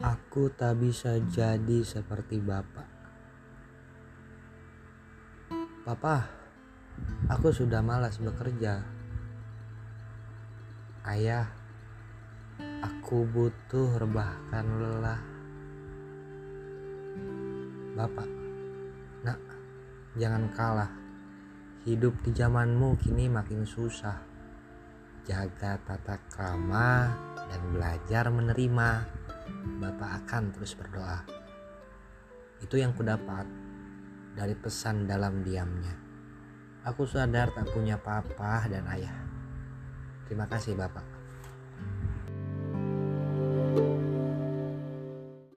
Aku tak bisa jadi seperti Bapak. Papa, aku sudah malas bekerja. Ayah, aku butuh rebahkan lelah. Bapak, nak, jangan kalah. Hidup di zamanmu kini makin susah. Jaga tata krama dan belajar menerima. Bapak akan terus berdoa. Itu yang kudapat dari pesan dalam diamnya. Aku sadar tak punya papa dan ayah. Terima kasih Bapak.